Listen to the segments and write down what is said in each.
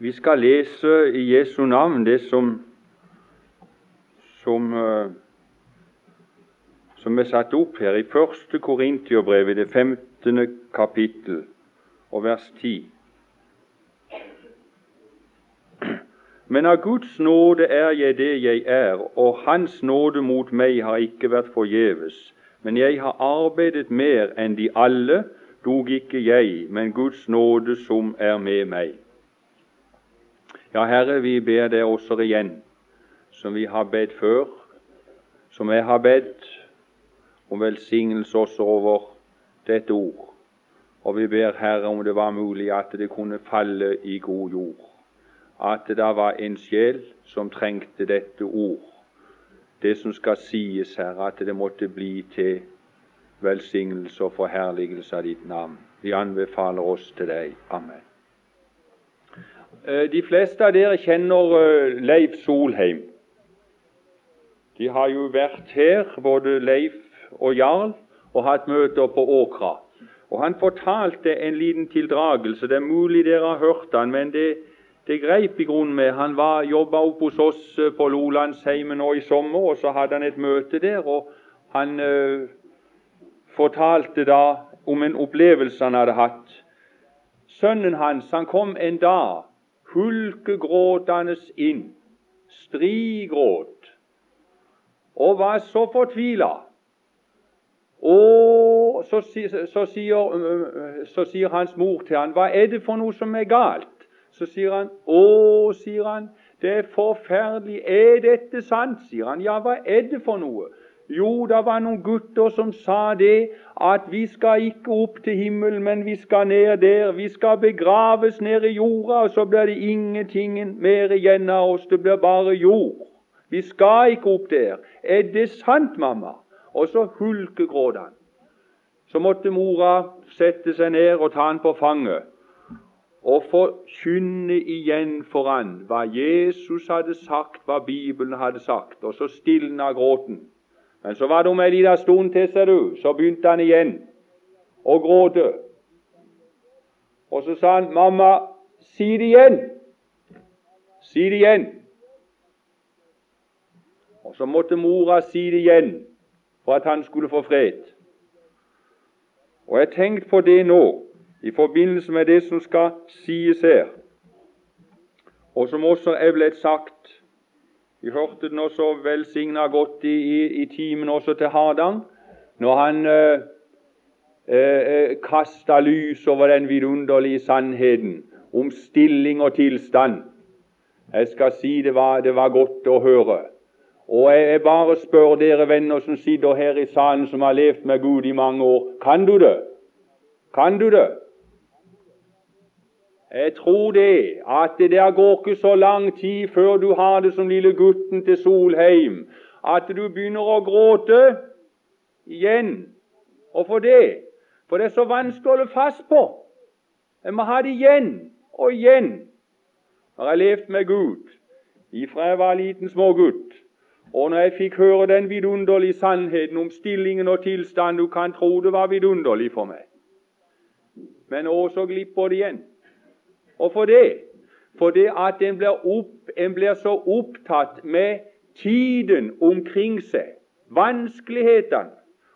Vi skal lese i Jesu navn det som, som, uh, som er satt opp her i 1. Korintiobrev, i det 15. kapittel, og vers 10. Men av Guds nåde er jeg det jeg er, og Hans nåde mot meg har ikke vært forgjeves. Men jeg har arbeidet mer enn de alle, dog ikke jeg, men Guds nåde som er med meg. Ja, Herre, vi ber deg også igjen, som vi har bedt før, som jeg har bedt, om velsignelse også over dette ord. Og vi ber Herre om det var mulig at det kunne falle i god jord. At det da var en sjel som trengte dette ord. Det som skal sies her, at det måtte bli til velsignelse og forherligelse av ditt navn. Vi anbefaler oss til deg. Amen. Eh, de fleste av dere kjenner eh, Leif Solheim. De har jo vært her, både Leif og Jarl, og hatt møter på Åkra. Og Han fortalte en liten tildragelse. Det er mulig dere har hørt han, men det, det greip i grunnen med. Han var jobba opp hos oss eh, på Lolandsheimen nå i sommer, og så hadde han et møte der. og Han øh, fortalte da om en opplevelse han hadde hatt. Sønnen hans han kom en dag hulkegråtende inn, strigråt, og var så fortvila. Og så, så, sier, så, sier, hans mor til han, 'Hva er det for noe som er galt?' Så sier han, 'Å', sier han, 'det er forferdelig. Er dette sant?' sier han. 'Ja, hva er det for noe?' Jo, det var noen gutter som sa det, at vi skal ikke opp til himmelen, men vi skal ned der. Vi skal begraves ned i jorda, og så blir det ingenting mer igjen av oss. Det blir bare jord. Vi skal ikke opp der. Er det sant, mamma? Og så hulkegråt han. Så måtte mora sette seg ned og ta han på fanget og forkynne igjen for han hva Jesus hadde sagt, hva Bibelen hadde sagt. Og så stilna gråten. Men så var det om ei lita stund til, ser du, så begynte han igjen å gråte. Og så sa han, 'Mamma, si det igjen.' Si det igjen. Og så måtte mora si det igjen for at han skulle få fred. Og jeg tenkte på det nå, i forbindelse med det som skal sies her, og som også er blitt sagt vi hørte den også velsigna godt i, i, i, timen også til Hardang, når han eh, eh, kasta lys over den vidunderlige sannheten om stilling og tilstand. Jeg skal si det var, det var godt å høre. Og jeg, jeg bare spør dere venner som sitter her i salen, som har levd med Gud i mange år, kan du det? Kan du det? Jeg tror det, at det der går ikke så lang tid før du har det som lille gutten til Solheim, at du begynner å gråte igjen. Hvorfor det? For det er så vanskelig å holde fast på. Jeg må ha det igjen og igjen. Når jeg levde levd med Gud ifra jeg var liten smågutt, og når jeg fikk høre den vidunderlige sannheten om stillingen og tilstand, du kan tro det var vidunderlig for meg. Men også så glipper det igjen. Og for det? Fordi at en blir, opp, en blir så opptatt med tiden omkring seg, vanskelighetene,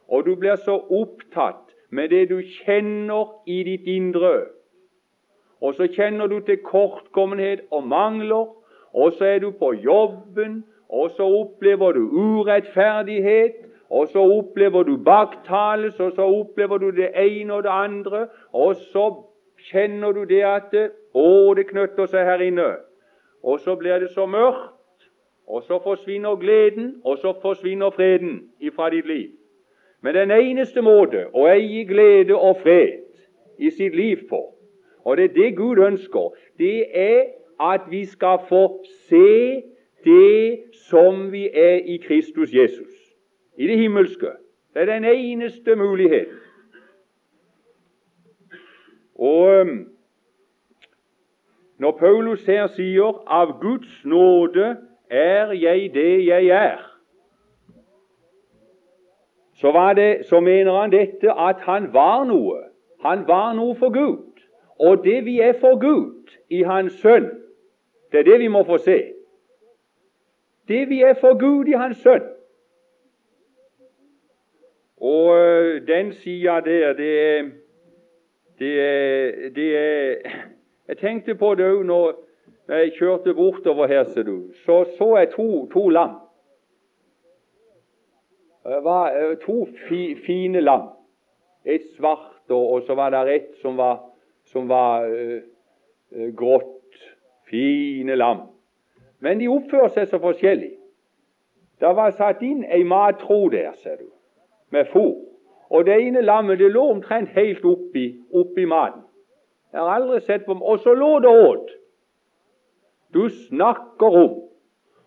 og du blir så opptatt med det du kjenner i ditt indre. Og så kjenner du til kortkommenhet og mangler, og så er du på jobben, og så opplever du urettferdighet, og så opplever du baktales, og så opplever du det ene og det andre, og så kjenner du det at å, det knytter seg her inne. Og så blir det så mørkt, og så forsvinner gleden, og så forsvinner freden ifra ditt liv. Men den eneste måte å eie glede og fred i sitt liv på, og det er det Gud ønsker, det er at vi skal få se det som vi er i Kristus Jesus, i det himmelske. Det er den eneste muligheten. Og når Paulus her sier 'av Guds nåde er jeg det jeg er', så, det, så mener han dette at han var noe. Han var noe for Gud. Og det vi er for Gud i Hans Sønn, Det er det vi må få se. Det vi er for Gud i Hans Sønn. Og øh, den sida der, det det det er Jeg tenkte på det òg når jeg kjørte bortover her, ser du. Så så jeg to, to lam. Det var øh, to fi, fine lam. Et svart, og, og, så var det et som var, som var uh, grått. Fine lam. Men de oppfører seg så forskjellig. Det var satt inn ei mattro der, ser du, med fôr. Og det ene lammet det lå omtrent helt oppi, oppi maten. Jeg har aldri sett på Og så lå det åt. Du snakker om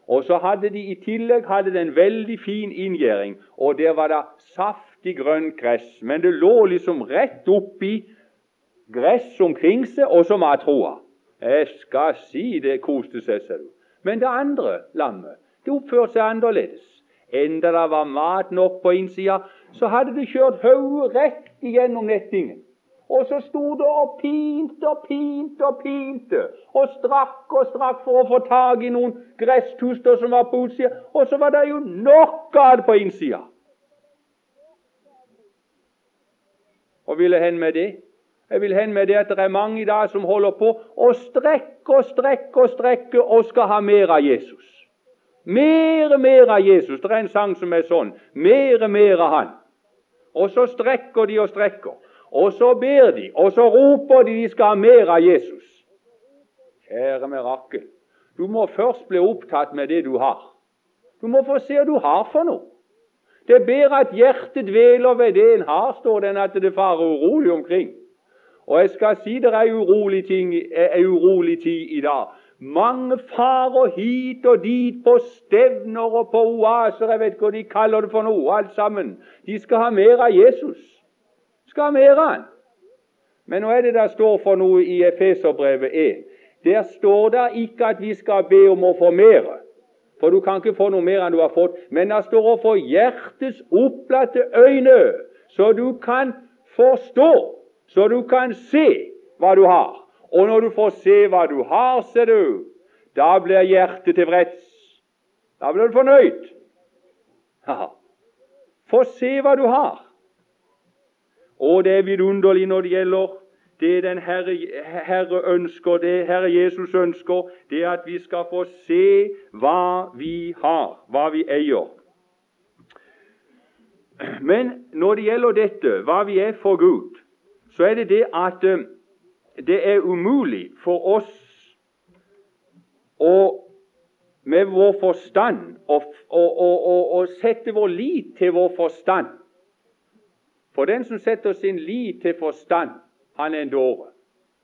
og så hadde de i tillegg hadde en veldig fin inngjerding, og der var det saftig grønt gress. Men det lå liksom rett oppi gress omkring seg, og så matroa. Jeg skal si det koste seg, selv. Men det andre lammet det oppførte seg annerledes. Enda det var mat nok på innsida, så hadde det kjørt hodet rett igjennom nettingen. Og så sto det og pinte og pinte og pinte og strakk og strakk for å få tak i noen gresstuster som var på utsida. Og så var det jo nok av det på innsida. Og ville hen med det? Jeg vil hen med det at det er mange i dag som holder på å strekke og strekke og strekke og skal ha mer av Jesus. Mer og mer av Jesus. Det er en sang som er sånn. Mer og mer av Han. Og så strekker de og strekker. Og så ber de, og så roper de de skal ha mer av Jesus. Kjære mirakel, du må først bli opptatt med det du har. Du må få se hva du har for noe. Det er bedre at hjertet dveler ved det en har, står det, enn at det farer urolig omkring. Og jeg skal si dere er urolig, ting, er urolig tid i dag. Mange farer hit og dit på stevner og på oaser, jeg vet hva de kaller det for noe, alt sammen. De skal ha mer av Jesus skal av han. Men nå er det det står for noe i Efeserbrevet 1. Der står det ikke at vi skal be om å få mer, for du kan ikke få noe mer enn du har fått. Men det står å få hjertets opplatte øyne, så du kan forstå, så du kan se hva du har. Og når du får se hva du har, ser du, da blir hjertet tilfreds. Da blir du fornøyd. Få se hva du har. Og det er vidunderlig når det gjelder det den Herre, Herre ønsker, det Herre Jesus ønsker, det er at vi skal få se hva vi har, hva vi eier. Men når det gjelder dette, hva vi er for Gud, så er det det at eh, det er umulig for oss å med vår forstand å sette vår lit til vår forstand for den som setter sin lit til forstand, han er en dåre.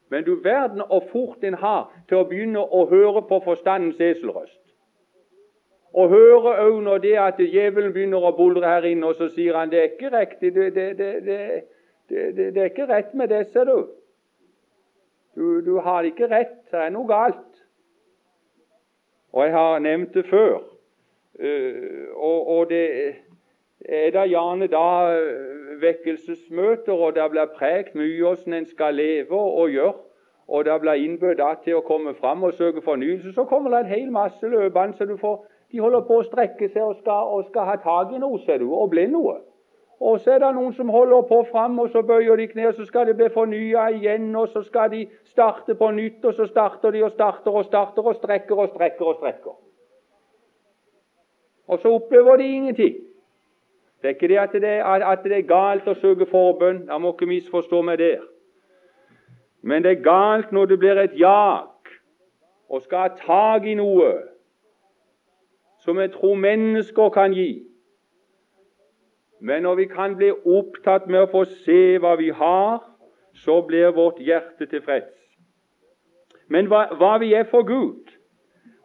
Men du verden og fort en har til å begynne å høre på forstandens eselrøst. Og høre òg når det at djevelen begynner å buldre her inne, og så sier han det er ikke riktig, det, det, det, det er ikke rett med det, du. du. Du har ikke rett, det er noe galt. Og jeg har nevnt det før. Uh, og, og det er da gjerne da eh, vekkelsesmøter, og det blir prekt mye hvordan en skal leve og gjøre. Og det blir innbudt til å komme fram og søke fornyelse. Så kommer det en hel masse løpende, så du får, de holder på å strekke seg og skal, og skal ha tak i noe, ser du, og bli noe. Og så er det noen som holder på fram, og så bøyer de kne, og så skal de bli fornya igjen, og så skal de starte på nytt, og så starter de og starter og starter og strekker og strekker og strekker. Og så opplever de ingenting. Det er ikke det at det er, at det er galt å søke forbønn. Jeg må ikke misforstå meg der. Men det er galt når det blir et jak og skal ha tak i noe som jeg tror mennesker kan gi. Men når vi kan bli opptatt med å få se hva vi har, så blir vårt hjerte tilfreds. Men hva, hva vi er for Gud,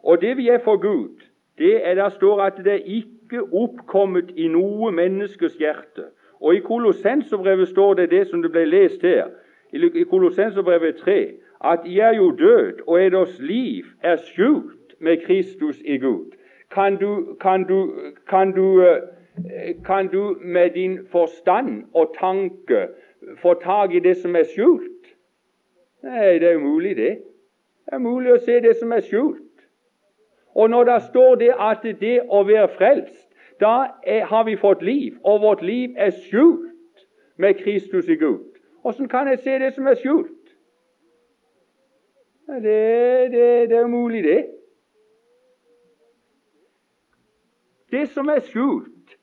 og det vi er for Gud, det er der står at det ikke ikke oppkommet i noe menneskes hjerte. Og I Kolossenserbrevet står det det som det ble lest her, i Kolossenserbrevet 3, at I er jo død, og eders liv er skjult med Kristus i Gud. Kan du, kan du, kan du, eh, kan du med din forstand og tanke få tak i det som er skjult? Nei, det er umulig, det. Det er mulig å se det som er skjult. Og når det står det at det å være frelst, da er, har vi fått liv, og vårt liv er skjult med Kristus i Gud. Åssen kan jeg se det som er skjult? Det, det, det er umulig, det. Det som er skjult,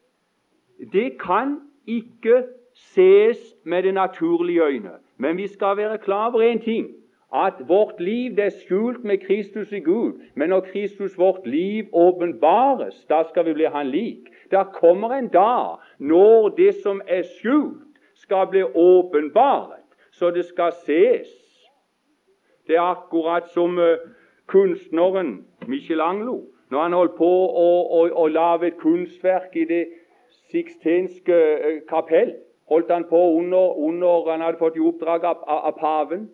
det kan ikke ses med det naturlige øyne. Men vi skal være klar over én ting at vårt liv det er skjult med Kristus i Gud. Men når Kristus vårt liv åpenbares, da skal vi bli Han lik. Da kommer en dag når det som er skjult, skal bli åpenbart, så det skal ses. Det er akkurat som uh, kunstneren Michelangelo, når han holdt på å, å, å lage et kunstverk i det sikstenske uh, kapell. Holdt han på under, under Han hadde fått i oppdrag av, av paven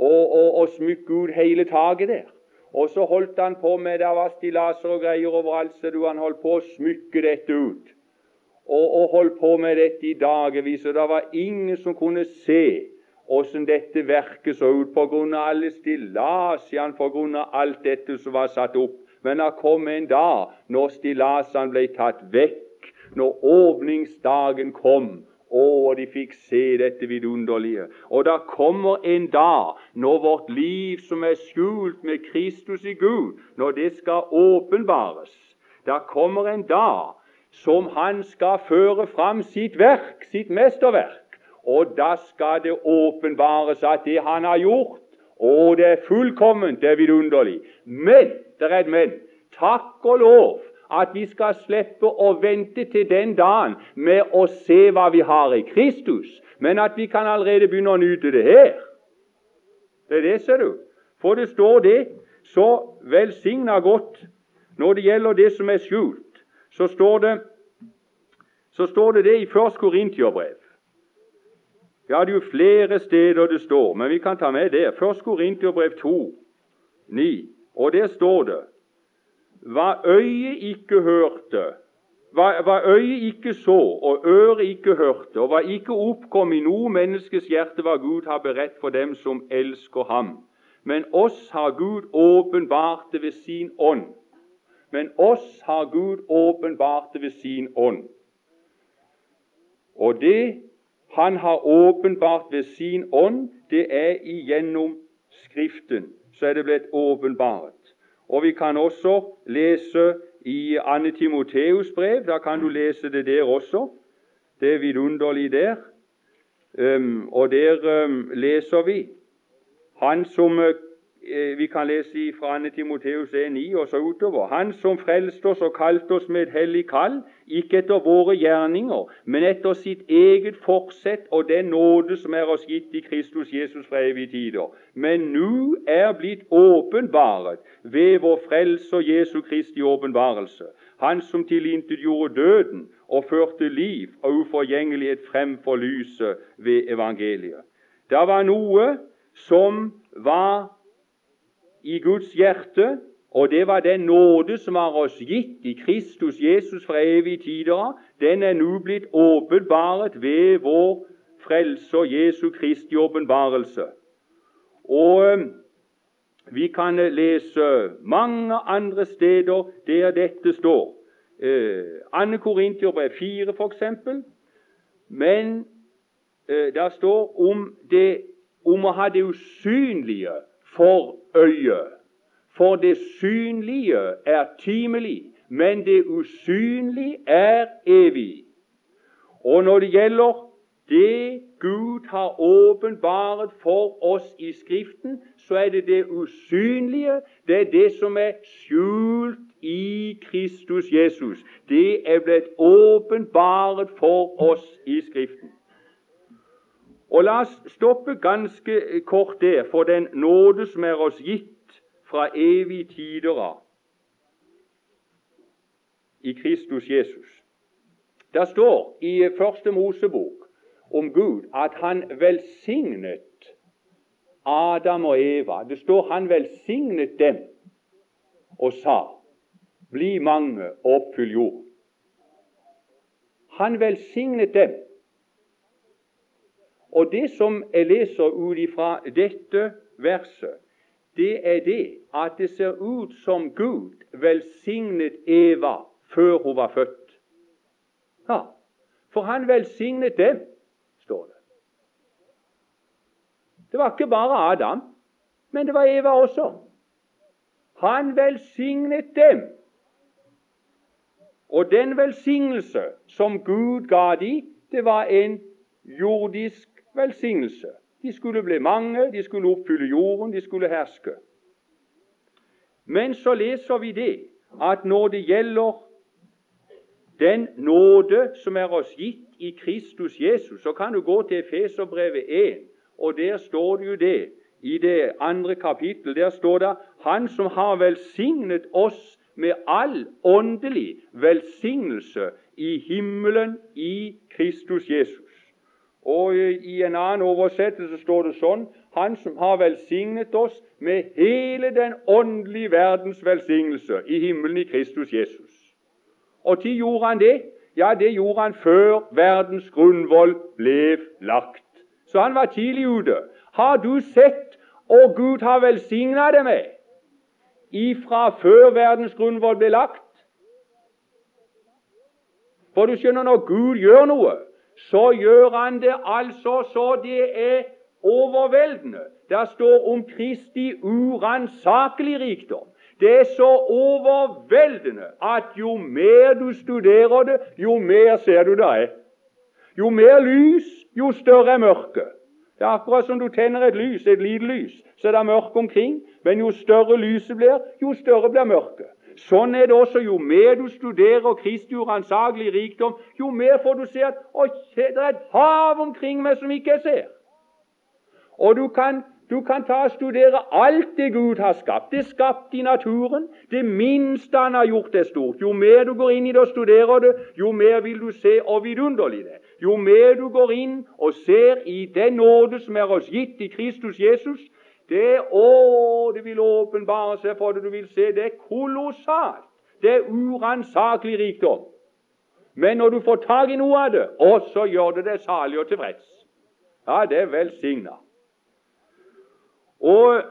og, og, og smykke ut hele taket der. Og så holdt han på med Det var stillaser og greier overalt, så du, han holdt på å smykke dette ut. Og, og holdt på med dette i dagevis, og det var ingen som kunne se åssen dette verket så ut pga. alle stillasene, pga. alt dette som var satt opp. Men det kom en dag når stillasene ble tatt vekk, når åpningsdagen kom, å, de fikk se dette vidunderlige. Og da kommer en dag når vårt liv som er skjult med Kristus i Gud, når det skal åpenbares. Da kommer en dag som han skal føre fram sitt verk, sitt mesterverk. Og da skal det åpenbares at det han har gjort, og det er fullkomment, det er vidunderlig. Men, det er et men. Takk og lov at vi skal slippe å vente til den dagen med å se hva vi har i Kristus, men at vi kan allerede begynne å nyte det her. Det er det, ser du. For det står det så velsigna godt når det gjelder det som er skjult. Så står det, så står det, det i 1. korintiobrev. Ja, det er jo flere steder det står, men vi kan ta med det. 1. korintiobrev 2, 9. Og der står det hva øyet ikke hørte, hva, hva øyet ikke så og øret ikke hørte, og hva ikke oppkom i noe menneskes hjerte, hva Gud har beredt for dem som elsker ham. Men oss har Gud åpenbart det ved sin ånd. Men oss har Gud åpenbart det ved sin ånd. Og det Han har åpenbart ved sin ånd, det er igjennom Skriften. Så er det blitt åpenbart. Og vi kan også lese i Anne Timoteus' brev. Da kan du lese det der også. Det er vidunderlig der. Um, og der um, leser vi Han som vi kan lese fra 2. Timoteus 1,9 og så utover. Han som frelste oss og kalte oss med et hellig kall, ikke etter våre gjerninger, men etter sitt eget forsett og den nåde som er oss gitt i Kristus Jesus fra evige tider. Men nå er blitt åpenbaret ved vår frelse og Jesu Kristi åpenbarelse. Han som tilintetgjorde døden og førte liv og uforgjengelighet fremfor lyset ved evangeliet. Det var noe som var i Guds hjerte, og det var den nåde som var oss gitt i Kristus Jesus fra evige tider. Den er nå blitt åpenbaret ved vår Frelser Jesu Kristi åpenbarelse. Og eh, vi kan lese mange andre steder der dette står. Eh, Anne Korintiobrev 4, f.eks. Men eh, der står om, det, om å ha det usynlige for øyet. For det synlige er timelig, men det usynlige er evig. Og når det gjelder det Gud har åpenbaret for oss i Skriften, så er det det usynlige, det er det som er skjult i Kristus Jesus. Det er blitt åpenbaret for oss i Skriften. Og La oss stoppe ganske kort der for den nåde som er oss gitt fra evig tider av i Kristus Jesus. Det står i Første Mosebok om Gud at han velsignet Adam og Eva. Det står han velsignet dem og sa bli mange og oppfyll jorden. Han velsignet dem. Og det som jeg leser ut ifra dette verset, det er det at det ser ut som Gud velsignet Eva før hun var født. Ja, For han velsignet dem, står det. Det var ikke bare Adam, men det var Eva også. Han velsignet dem. Og den velsignelse som Gud ga dem, det var en jordisk velsignelse. De skulle bli mange, de skulle oppfylle jorden, de skulle herske. Men så leser vi det at når det gjelder den nåde som er oss gitt i Kristus Jesus, så kan du gå til Efeserbrevet 1, og der står det jo det i det andre kapittel. Der står det 'Han som har velsignet oss med all åndelig velsignelse i himmelen i Kristus Jesus'. Og I en annen oversettelse står det sånn Han som har velsignet oss med hele den åndelige verdens velsignelse i himmelen i Kristus Jesus. Og til gjorde han det? Ja, det gjorde han før verdens grunnvoll ble lagt. Så han var tidlig ute. Har du sett og Gud har velsigna deg med ifra før verdens grunnvoll ble lagt? For du skjønner, når Gud gjør noe, så gjør han det altså så det er overveldende. Det står om Kristi uransakelige rikdom. Det er så overveldende at jo mer du studerer det, jo mer ser du det er. Jo mer lys, jo større er mørket. Det er akkurat som du tenner et lys, et lite lys, så er det mørke omkring. Men jo større lyset blir, jo større blir mørket. Sånn er det også. Jo mer du studerer Kristi uransakelig rikdom, jo mer får du se at det er et hav omkring meg som ikke jeg ser. Og du kan, du kan ta og studere alt det Gud har skapt. Det er skapt i naturen. Det minste Han har gjort, er stort. Jo mer du går inn i det og studerer det, jo mer vil du se og vidunderlig det. Jo mer du går inn og ser i den nåde som er oss gitt i Kristus Jesus, det å, det vil åpenbare seg for det. Du vil se det er kolossalt. Det er uransakelig rikdom. Men når du får tak i noe av det, og så gjør det deg salig og tilfreds. Ja, det er velsigna. Og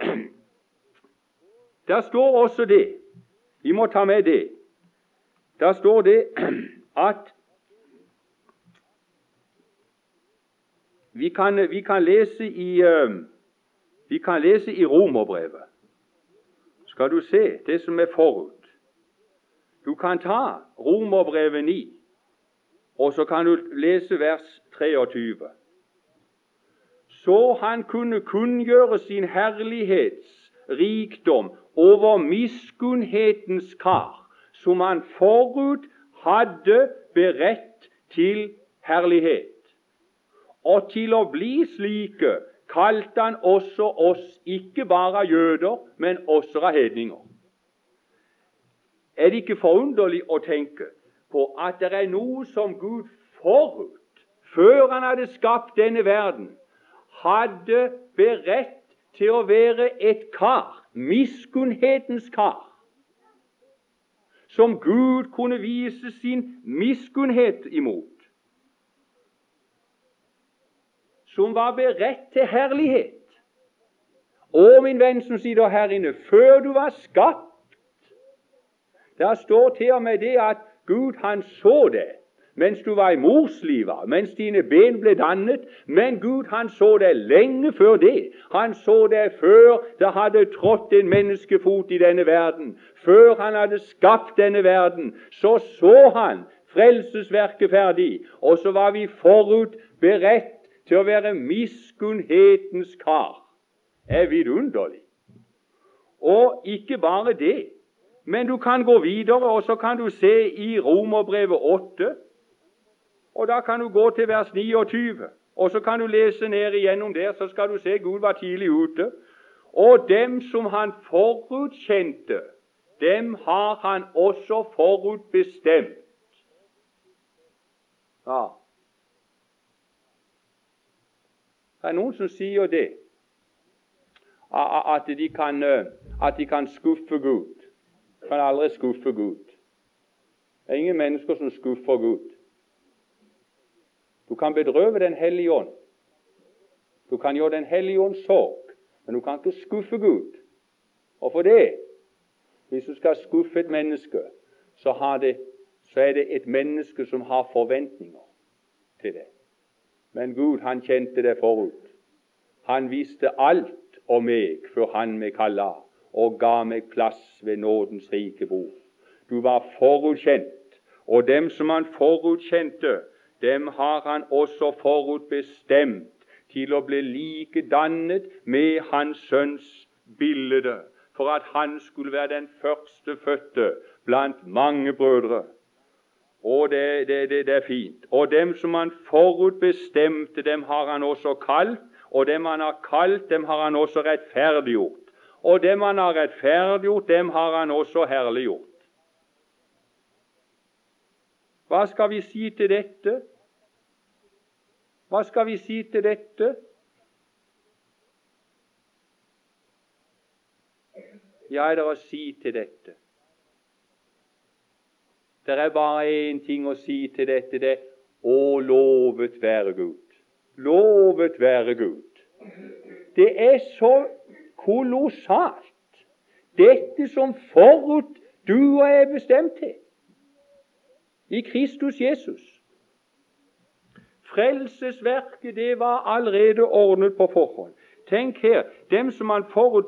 der står også det Vi må ta med det. Der står det at vi kan, vi kan lese i uh, vi kan lese i Romerbrevet. Skal du se det som er forut. Du kan ta Romerbrevet 9, og så kan du lese vers 23. Så han kunne kunngjøre sin herlighets rikdom over miskunnhetens kar, som han forut hadde beredt til herlighet, og til å bli slike kalte han også oss ikke bare av jøder, men også av hedninger. Er det ikke forunderlig å tenke på at det er noe som Gud forut, før han hadde skapt denne verden, hadde beredt til å være et kar, miskunnhetens kar, som Gud kunne vise sin miskunnhet imot. Som var beredt til herlighet. Å, min venn som sitter her inne, før du var skapt Der står til og med det at Gud han så det mens du var i mors liv, mens dine ben ble dannet. Men Gud han så det lenge før det. Han så det før det hadde trådt en menneskefot i denne verden. Før han hadde skapt denne verden, så så han frelsesverket ferdig. Og så var vi forut beredt til å være miskunnhetens kar, er vidunderlig. Og ikke bare det, men du kan gå videre, og så kan du se i Romerbrevet 8. Og da kan du gå til vers 29, og så kan du lese ned igjennom der, så skal du se Gud var tidlig ute. Og dem som han forutkjente, dem har han også forutbestemt. Ja, Det er noen som sier det, at de kan, at de kan skuffe Gud. Kan aldri skuffe Gud. Det er ingen mennesker som skuffer Gud. Du kan bedrøve Den hellige ånd. Du kan gjøre Den hellige ånd sorg, men du kan ikke skuffe Gud. Og for det, hvis du skal skuffe et menneske, så, det, så er det et menneske som har forventninger til det. Men Gud, han kjente det forut. Han visste alt om meg før han meg kalla og ga meg plass ved nådens rike bord. Du var forutkjent, og dem som han forutkjente, dem har han også forutbestemt til å bli likedannet med Hans Sønns bilde, for at han skulle være den førstefødte blant mange brødre. Og det, det, det, det, er fint. Og dem som han forutbestemte, dem har han også kalt. Og dem han har kalt, dem har han også rettferdiggjort. Og dem han har rettferdiggjort, dem har han også herliggjort. Hva skal vi si til dette? Hva skal vi si til dette? Ja, er det å si til dette? Det er bare én ting å si til dette. Det Å, lovet være Gud. Lovet være Gud. Det er så kolossalt, dette som forut du og jeg er bestemt til i Kristus Jesus. Frelsesverket det var allerede ordnet på forhånd. Tenk her, dem som han forut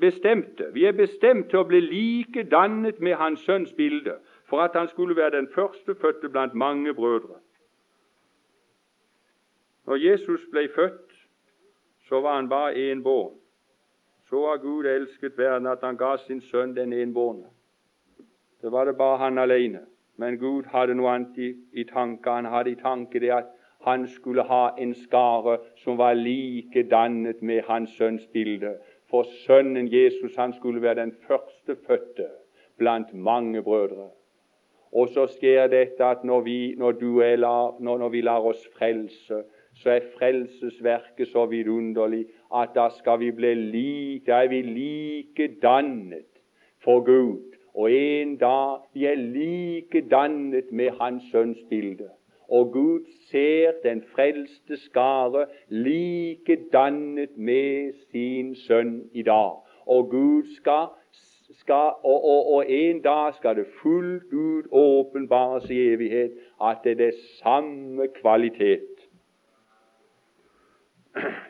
bestemte. Vi er bestemt til å bli likedannet med Hans Sønns bilde for at han skulle være den førstefødte blant mange brødre. Når Jesus ble født, så var han bare enbåren. Så har Gud elsket verden at han ga sin sønn den enbårne. Det var det bare han alene. Men Gud hadde noe annet i, i tanke. Han hadde i tanke det at han skulle ha en skare som var likedannet med hans sønns bilde. For sønnen Jesus han skulle være den førstefødte blant mange brødre. Og så skjer dette at når vi, når lar, når, når vi lar oss frelse, så er frelsesverket så vidunderlig at da skal vi bli like, da er vi likedannet for Gud. Og en dag vi er likedannet med Hans Sønns bilde. Og Gud ser den frelste skare likedannet med sin sønn i dag. Og Gud skal skal, og, og, og, en dag skal det fullt ut åpenbares i evighet at det er det samme kvalitet.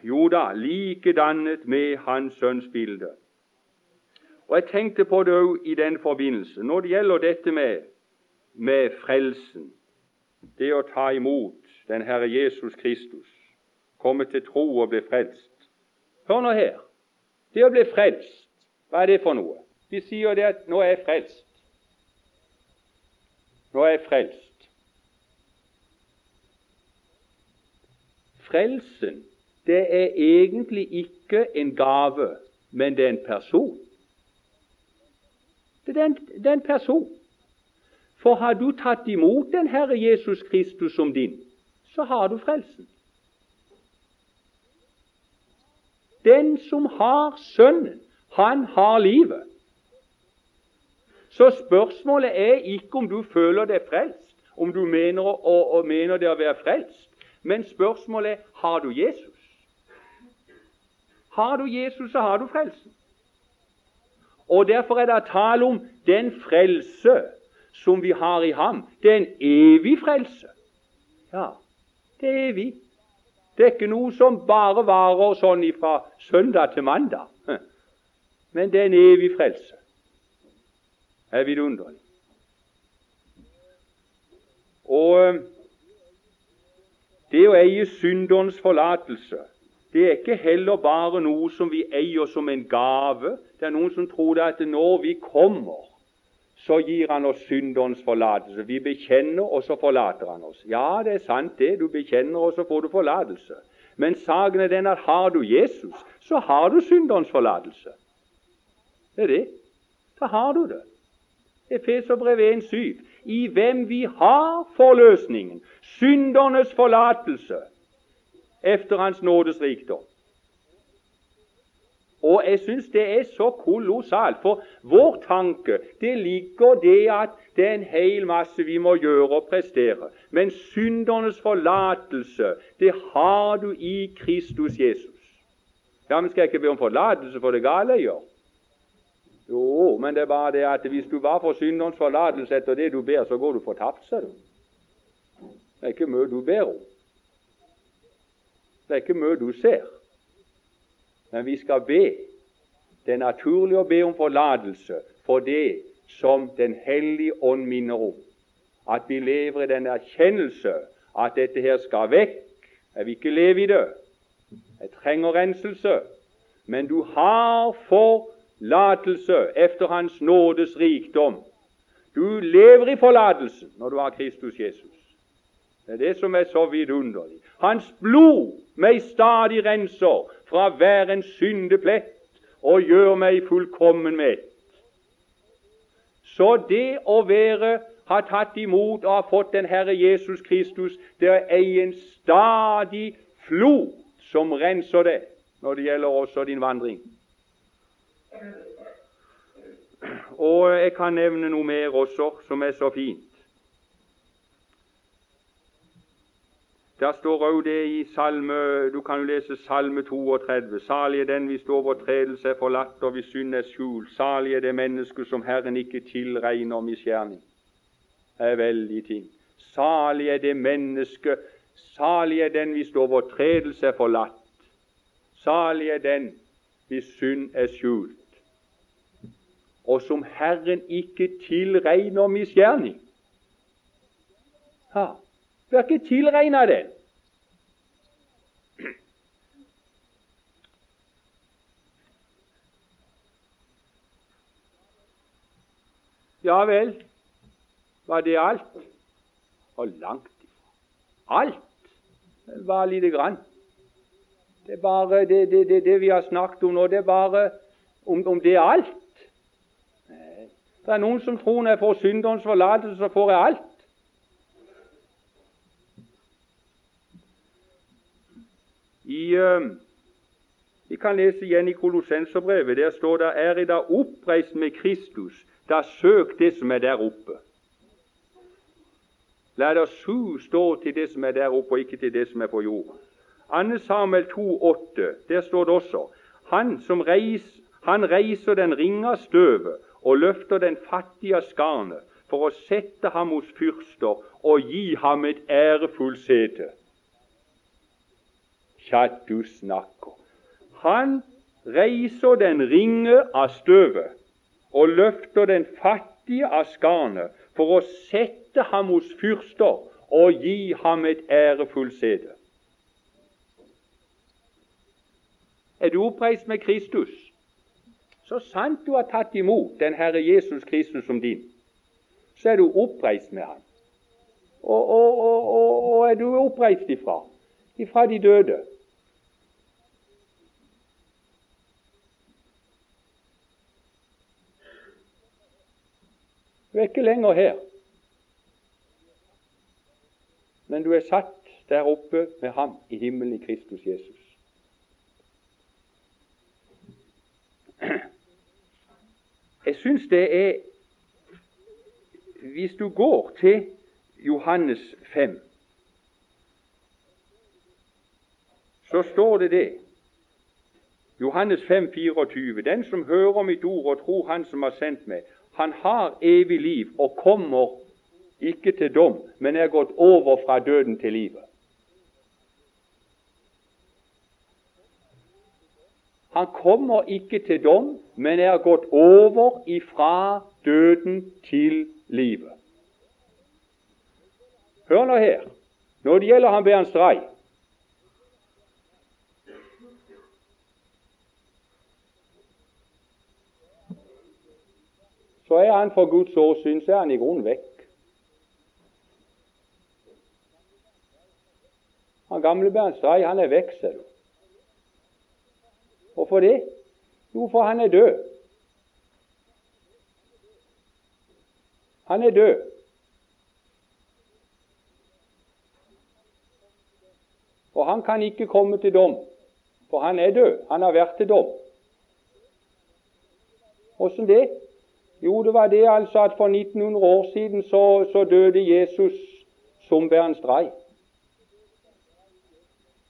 Jo da, likedannet med Hans Sønns bilde. Og Jeg tenkte på det òg i den forbindelse. Når det gjelder dette med, med frelsen, det å ta imot den Herre Jesus Kristus, komme til tro og bli frelst Hør nå her. Det å bli frelst, hva er det for noe? De sier det at 'nå er jeg frelst'. Nå er jeg frelst. Frelsen det er egentlig ikke en gave, men det er en person. Det er en, det er en person. For har du tatt imot den Herre Jesus Kristus som din, så har du frelsen. Den som har Sønnen, han har livet. Så spørsmålet er ikke om du føler deg frelst, om du mener, og, og mener det å være frelst, men spørsmålet er har du Jesus. Har du Jesus, så har du frelsen. Og Derfor er det tale om den frelse som vi har i ham. Det er en evig frelse. Ja, det er evig. Det er ikke noe som bare varer sånn fra søndag til mandag. Men det er en evig frelse er vidunderlig. Og eh, det å eie synderens forlatelse, det er ikke heller bare noe som vi eier som en gave. Det er noen som tror at når vi kommer, så gir Han oss synderens forlatelse. Vi bekjenner, og så forlater Han oss. Ja, det er sant det. Du bekjenner, og så får du forlatelse. Men saken er den at har du Jesus, så har du synderens forlatelse. Det er det. Da har du det. Efeserbrevet 1,7. I hvem vi har forløsningen, syndernes forlatelse, efter Hans nådes rikdom. Og jeg syns det er så kolossalt, for vår tanke det ligger det at det er en hel masse vi må gjøre og prestere. Men syndernes forlatelse, det har du i Kristus Jesus. Ja, men Skal jeg ikke be om forlatelse for det gale jeg gjør? Men det er bare det at hvis du bare får synderens forlatelse etter det du ber, så går du fortapt, sa du. Det er ikke mye du ber om. Det er ikke mye du ser. Men vi skal be. Det er naturlig å be om forlatelse for det som Den hellige ånd minner om. At vi lever i den erkjennelse at dette her skal vekk. Jeg vil ikke leve i det. Jeg trenger renselse. Men du har forlatelse efter Hans nådes rikdom. Du lever i forlatelsen når du har Kristus Jesus. Det er det som er så vidunderlig. Hans blod meg stadig renser fra hver en syndeplett og gjør meg fullkommen mett. Så det å være har tatt imot og har fått den Herre Jesus Kristus, det er en stadig flod som renser det når det gjelder også din vandring. Og jeg kan nevne noe mer også som er så fint. Der står òg det i salme Du kan jo lese Salme 32. Salig er den hvis overtredelse er forlatt og hvis synd er skjult. Salig er det menneske som Herren ikke tilregner misgjerning. Det er veldig ting. Salig er det menneske Salig er den hvis overtredelse er forlatt. Salig er den hvis synd er skjult, og som Herren ikke tilregner misgjerning. Ja, bør ikke tilregna den. Ja vel, var det alt? Og langt ifra. Alt var lite grann. Det er bare det, det, det, det vi har snakket om nå, det er bare om, om det er alt. Det er noen som tror når jeg får synderens forlatelse, så får jeg alt. I, uh, vi kan lese igjen i Kolossenserbrevet. Der står det er i dag oppreist med Kristus. Da søk det som er der oppe. La oss su stå til det som er der oppe, og ikke til det som er på jorden. 2. Samuel 2,8, der står det også han, som reis, han reiser den ringa støvet og løfter den fattige skarnet for å sette ham hos fyrster og gi ham et ærefullt sete. Tja, du snakker. Han reiser den ringe av støvet og løfter den fattige av skarnet for å sette ham hos fyrster og gi ham et ærefullt sete. Er du oppreist med Kristus, så sant du har tatt imot den Herre Jesus Kristus som din, så er du oppreist med ham. Og, og, og, og er du oppreist ifra? Ifra de døde. Du er ikke lenger her, men du er satt der oppe med ham i himmelen i Kristus Jesus. Jeg syns det er Hvis du går til Johannes 5, så står det det. Johannes 5, 24. Den som hører mitt ord og tror Han som har sendt meg, han har evig liv og kommer ikke til dom, men er gått over fra døden til livet. Han kommer ikke til dom, men er gått over ifra døden til livet. Hør nå her. Når det gjelder han Bernt Stray Så er han for Guds åsyn så er han i grunnen vekk. Han gamle Bernt Stray han er vekk, ser du. Hvorfor det? Jo, for han er død. Han er død. Og han kan ikke komme til dom, for han er død. Han har vært til dom. Åssen det? Jo, det var det altså at for 1900 år siden så, så døde Jesus som Bernt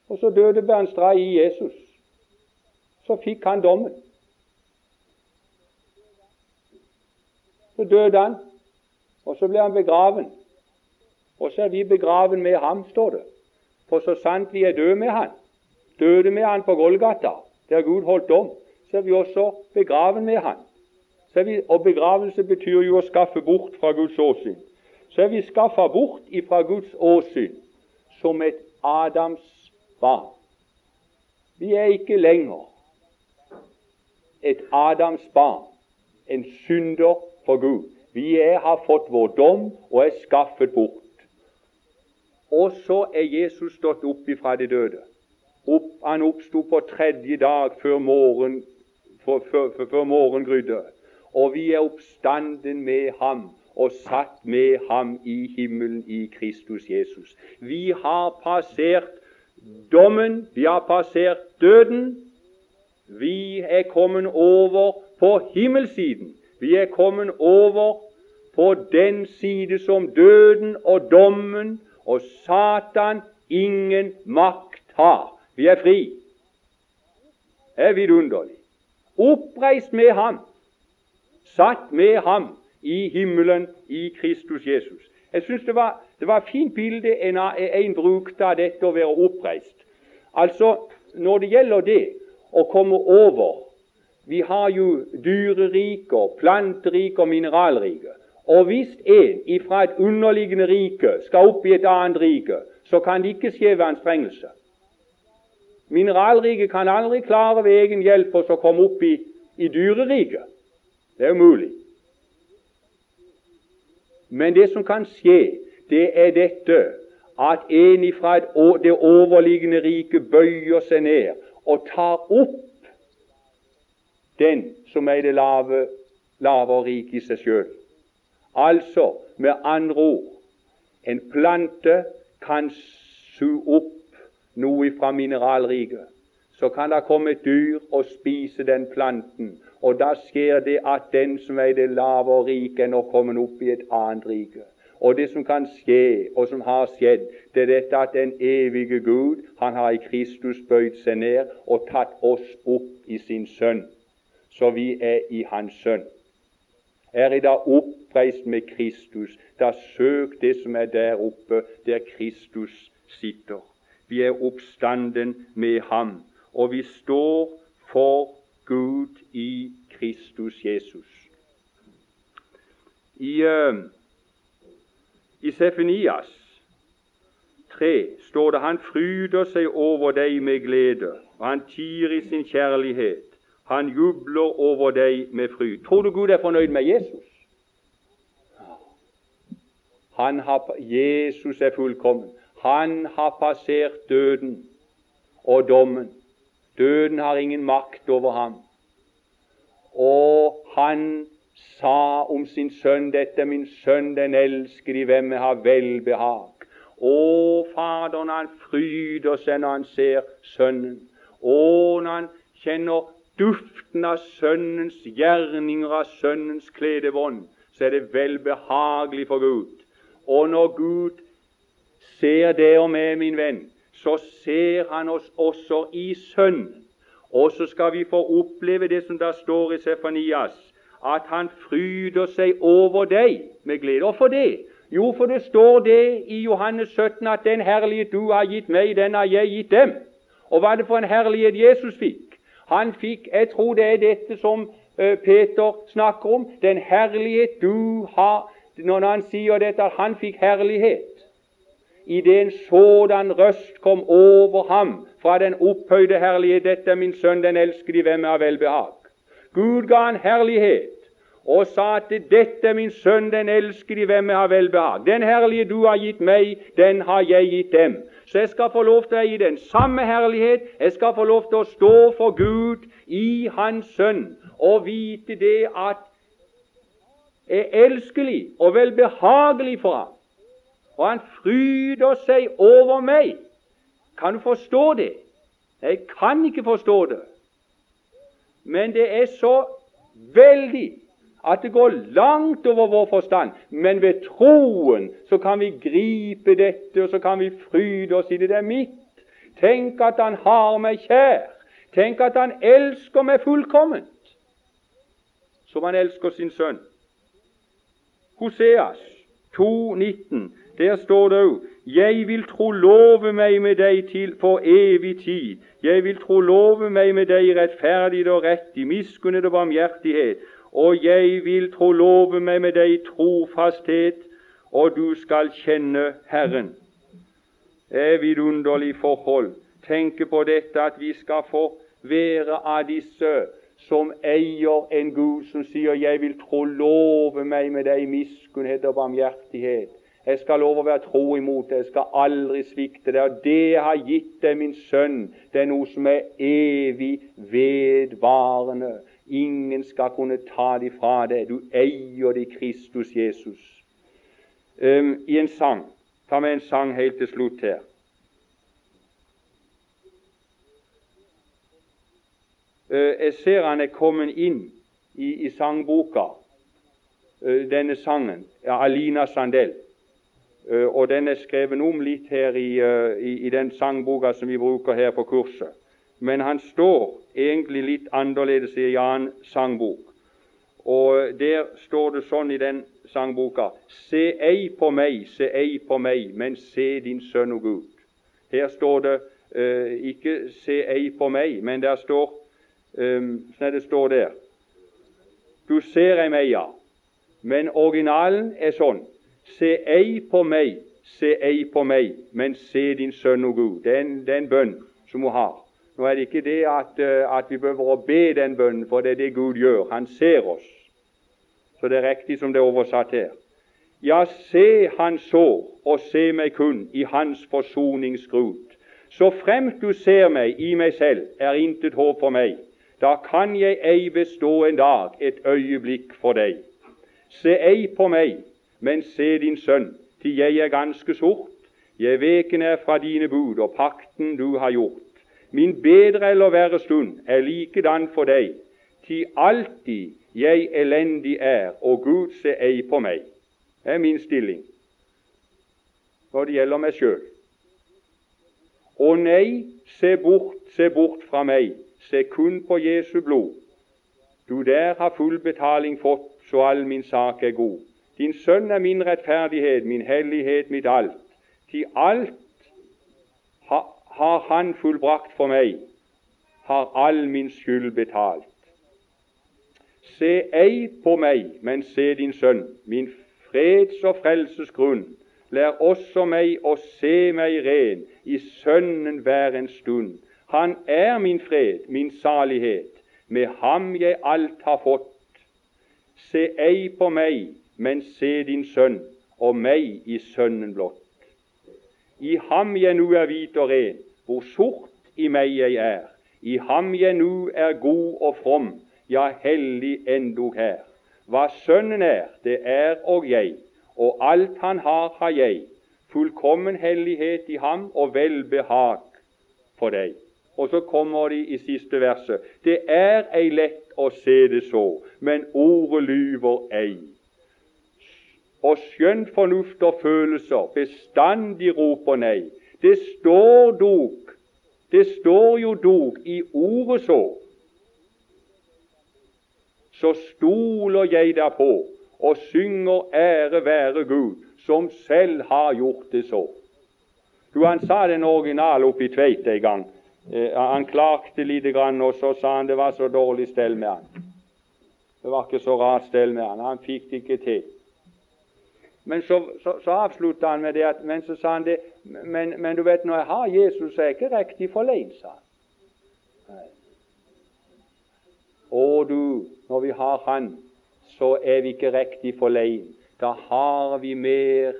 Og så døde Bernt i Jesus så fikk han dommen. Så døde han, og så ble han begraven. Og så er vi begraven med ham, står det. For så sant vi er døde med han, døde med han på Golgata, der Gud holdt dom, så er vi også begraven med han. Vi, og begravelse betyr jo å skaffe bort fra Guds åsyn. Så er vi skaffa bort fra Guds åsyn som et Adams barn. Vi er ikke lenger et Adams barn, en synder for Gud. Vi er, har fått vår dom og er skaffet bort. Og så er Jesus stått opp ifra de døde. Opp, han oppsto på tredje dag før morgen, for, for, for, før morgengrydde. Og vi er oppstanden med ham og satt med ham i himmelen i Kristus Jesus. Vi har passert dommen, vi har passert døden. Vi er kommet over på himmelsiden. Vi er kommet over på den side som døden og dommen og Satan ingen makt har. Vi er fri. Det er vidunderlig. Oppreist med ham, satt med ham i himmelen i Kristus Jesus. Jeg var, det var et fint bilde en, en brukte av dette å være oppreist. Altså, Når det gjelder det å komme over Vi har jo dyreriker, og planterike Og hvis en fra et underliggende rike skal opp i et annet rike, så kan det ikke skje ved anstrengelse. Mineralriket kan aldri klare ved egen hjelp å komme opp i, i dyreriket. Det er umulig. Men det som kan skje, det er dette at en fra det overliggende riket bøyer seg ned og tar opp den som er det lave, og rike i seg sjøl. Altså, med andre ord, en plante kan suge opp noe fra mineralriket. Så kan det komme et dyr og spise den planten, og da skjer det at den som er det lave og rike, er nå kommet opp i et annet rike. Og det som kan skje, og som har skjedd, det er dette at den evige Gud, han har i Kristus bøyd seg ned og tatt oss opp i sin sønn, så vi er i hans sønn er i dag oppreist med Kristus. Da søk det som er der oppe, der Kristus sitter. Vi er oppstanden med ham, og vi står for Gud i Kristus Jesus. I, uh, i Sefenias 3 står det han fryder seg over deg med glede, og han tier i sin kjærlighet. Han jubler over deg med fryd. Tror du Gud er fornøyd med Jesus? Har, Jesus er fullkommen. Han har passert døden og dommen. Døden har ingen makt over ham. Og han sa om sin sønn, 'Dette min sønn, den elsker, i hvem jeg har velbehag'. Å, Fader, når han fryder seg når han ser Sønnen. Å, når han kjenner duften av Sønnens gjerninger, av Sønnens kledebånd, så er det velbehagelig for Gud. Og når Gud ser det og meg, min venn, så ser Han oss også i Sønnen. Og så skal vi få oppleve det som da står i Sefanias, at Han fryder seg over deg med glede. Og for det? Jo, for det står det i Johannes 17 at den herlighet du har gitt meg, den har jeg gitt dem. Og hva er det for en herlighet Jesus fikk? Han fikk Jeg tror det er dette som uh, Peter snakker om. Den herlighet du har Når han sier dette, at han fikk herlighet idet en sådan røst kom over ham fra den opphøyde herlighet. Dette er min sønn, den elskede, hvem har velbehag. Gud ga han herlighet og sa at 'dette er min sønn, den elskede, hvem jeg har velbehag'. Den herlige du har gitt meg, den har jeg gitt dem. Så jeg skal få lov til å gi den samme herlighet. Jeg skal få lov til å stå for Gud i Hans Sønn og vite det at jeg er elskelig og velbehagelig for ham. Og han fryder seg over meg. Kan du forstå det? Jeg kan ikke forstå det. Men det er så veldig at det går langt over vår forstand. Men ved troen så kan vi gripe dette, og så kan vi fryde oss i det. Det er mitt. Tenk at Han har meg kjær. Tenk at Han elsker meg fullkomment, som Han elsker sin sønn. Hoseas 2,19. Der står det òg Jeg vil trolove meg med deg til for evig tid. Jeg vil trolove meg med deg i rettferdighet og rett, i miskunnhet og barmhjertighet. Og jeg vil trolove meg med deg trofasthet, og du skal kjenne Herren. Det er vidunderlig forhold. Tenke på dette at vi skal få være av disse som eier en Gud som sier 'Jeg vil trolove meg med deg i miskunnhet og barmhjertighet'. Jeg skal love å være tro imot det. Jeg skal aldri svikte det. Og det jeg har gitt deg, min sønn, det er noe som er evig vedvarende. Ingen skal kunne ta det fra deg. Du eier det i Kristus Jesus. Um, I en sang Ta med en sang helt til slutt her. Uh, jeg ser han er kommet inn i, i sangboka, uh, denne sangen, Alina Sandell. Eh, og den er skrevet om litt her i, eh, i, i, den sangboka som vi bruker her på kurset. Men han står egentlig litt annerledes i en annen sangbok. Og Der står det sånn i den sangboka Se ei på meg, se ei på meg, men se din sønn og Gud. Her står det uh, ikke 'se ei på meg', men der står um, sånn det står der Du ser ei meg, ja. Men originalen er sånn Se ei på meg, se ei på meg, men se din sønn og Gud. Det er en, bønn som hun har. Nå er det ikke det at, eh, at vi behøver å be den bønnen, for det er det Gud gjør. Han ser oss. Så det er riktig som det er oversatt her. Ja, se han så, og se meg kun i hans forsoningsgrut. Så fremt du ser meg i meg selv, er intet håp for meg. Da kan jeg ei bestå en dag, et øyeblikk for deg. Se ei på meg, men se din sønn, til jeg er ganske sort. Jeg veken er fra dine bud og pakten du har gjort. Min bedre eller verre stund er likedan for deg, til alltid jeg elendig er, og Gud se ei på meg. Det er min stilling når det gjelder meg sjøl. Å nei, se bort, se bort fra meg, se kun på Jesu blod. Du der har full betaling fått, så all min sak er god. Din sønn er min rettferdighet, min hellighet, mitt alt. Til alt ha, har Han fullbrakt for meg, har all min skyld betalt. Se ei på meg, men se din sønn, min freds- og frelsesgrunn. Lær også meg å se meg ren, i Sønnen hver en stund. Han er min fred, min salighet, med ham jeg alt har fått. Se ei på meg, men se din sønn og meg i sønnen blott. I ham jeg nu er hvit og ren, hvor sort i meg jeg er. I ham jeg nu er god og from, ja, hellig endog her. Hva Sønnen er, det er og jeg, og alt Han har, har jeg. Fullkommen hellighet i ham og velbehag for deg. Og så kommer de i siste verset. Det er ei lett å se det så, men ordet lyver ei og skjønn fornuft og følelser bestandig roper nei. Det står dog, det står jo dog i ordet så. Så stoler jeg derpå og synger ære være Gud, som selv har gjort det så. Du, Han sa den originale oppe i Tveit en gang. Eh, han klagde lite grann, og så sa han det var så dårlig stell med han. Det var ikke så rart stell med han. Han fikk det ikke til. Men så, så, så avslutta han med det at Men så sa han det men, men, du vet, når jeg har Jesus, så er jeg ikke riktig forleid, sa han. Og du, når vi har Han, så er vi ikke riktig forleid. Da har vi mer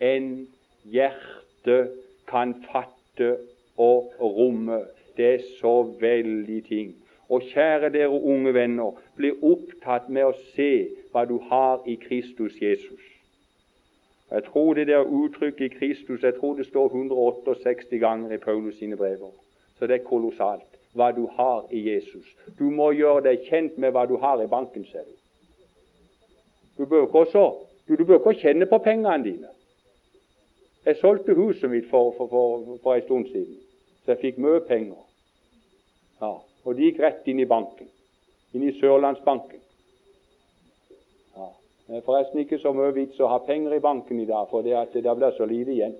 enn hjertet kan fatte og romme. Det er så veldig ting. Og kjære dere unge venner, bli opptatt med å se hva du har i Kristus Jesus. Jeg tror det der uttrykket i Kristus jeg tror det står 168 ganger i Paulus sine brever. Så det er kolossalt hva du har i Jesus. Du må gjøre deg kjent med hva du har i banken selv. Du bør ikke også, du, du bør ikke kjenne på pengene dine. Jeg solgte huset mitt for, for, for, for en stund siden, så jeg fikk mye penger. Ja, og de gikk rett inn i banken, inn i Sørlandsbanken. Er forresten ikke så mye vits å ha penger i banken i dag, for det at det blir så lite igjen.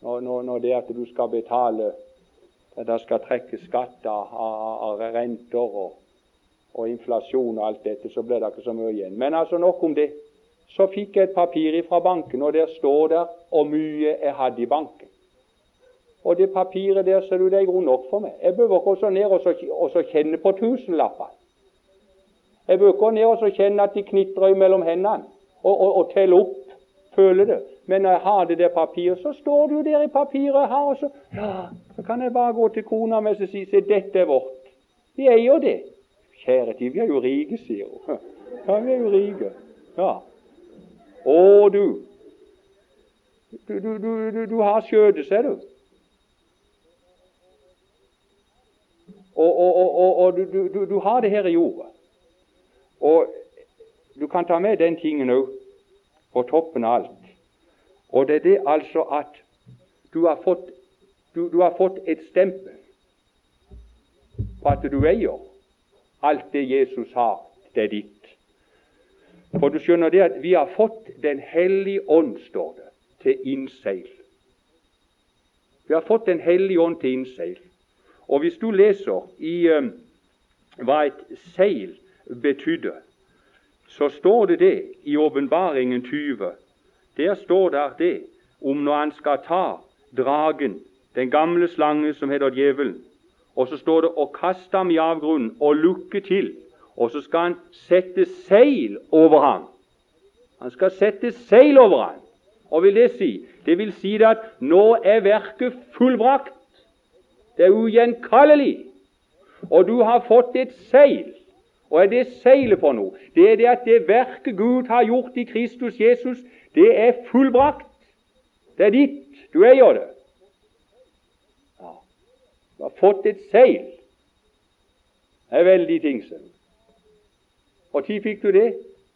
Når, når, når det at du skal betale Det skal trekke skatt av, av, renter og, og, inflasjon og alt dette, så blir det ikke så mye igjen. Men altså nok om det. Så fikk jeg et papir fra banken, og der står der hvor mye jeg hadde i banken. Og det papiret der ser du, det er grunn nok for meg. Jeg behøver ikke å ned og, så, og så kjenne på tusenlappene. Jeg bør gå ned og kjenne at de knitrer mellom hendene, og, og, og telle opp. Føle det. Men når jeg har det der papiret, så står det jo der i papiret har, og så, ja, så kan jeg bare gå til kona mi og si se, dette er vårt. Vi eier det. Kjære tid, vi er jo rike, sier hun. Ja, vi er jo rike. Ja. Å, du. Du, du, du, du har skjøtet, ser du. Og, og, og, og du, du, har det her i jorda. Og du kan ta med den tingen òg, på toppen av alt. Og det er det altså at du har fått, du, du har fått et stempel på at du eier alt det Jesus har, det er ditt. For du skjønner det at vi har fått Den hellige ånd, står det, til innseil. Vi har fått Den hellige ånd til innseil. Og hvis du leser i um, hva et seil betydde, så står det det i Åpenbaringen 20. Der står det det om når han skal ta dragen, den gamle slange som heter djevelen, og så står det 'å kaste ham i avgrunnen og lukke til', og så skal han sette seil over ham. Han skal sette seil over ham. Og vil det si? Det vil si at nå er verket fullbrakt. Det er ugjenkallelig. Og du har fått et seil og er det seilet for noe? Det er det at det verket Gud har gjort i Kristus Jesus, det er fullbrakt. Det er ditt. Du eier det. Ja. Du har fått et seil. Det er veldig ting, Og tid fikk du det?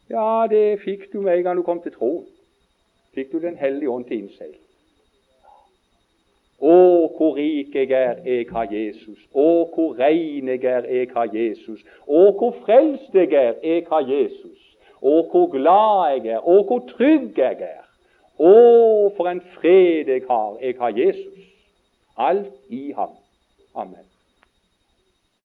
Ja, det fikk du med en gang du kom til troen. Fikk du Den hellige ånd til innseil. Å, hvor rik jeg er, jeg har Jesus. Å, hvor rein jeg er, jeg har Jesus. Å, hvor frelst jeg er, jeg har Jesus. Å, hvor glad jeg er, å, hvor trygg jeg er. Å, for en fred jeg har, jeg har Jesus. Alt i ham. Amen.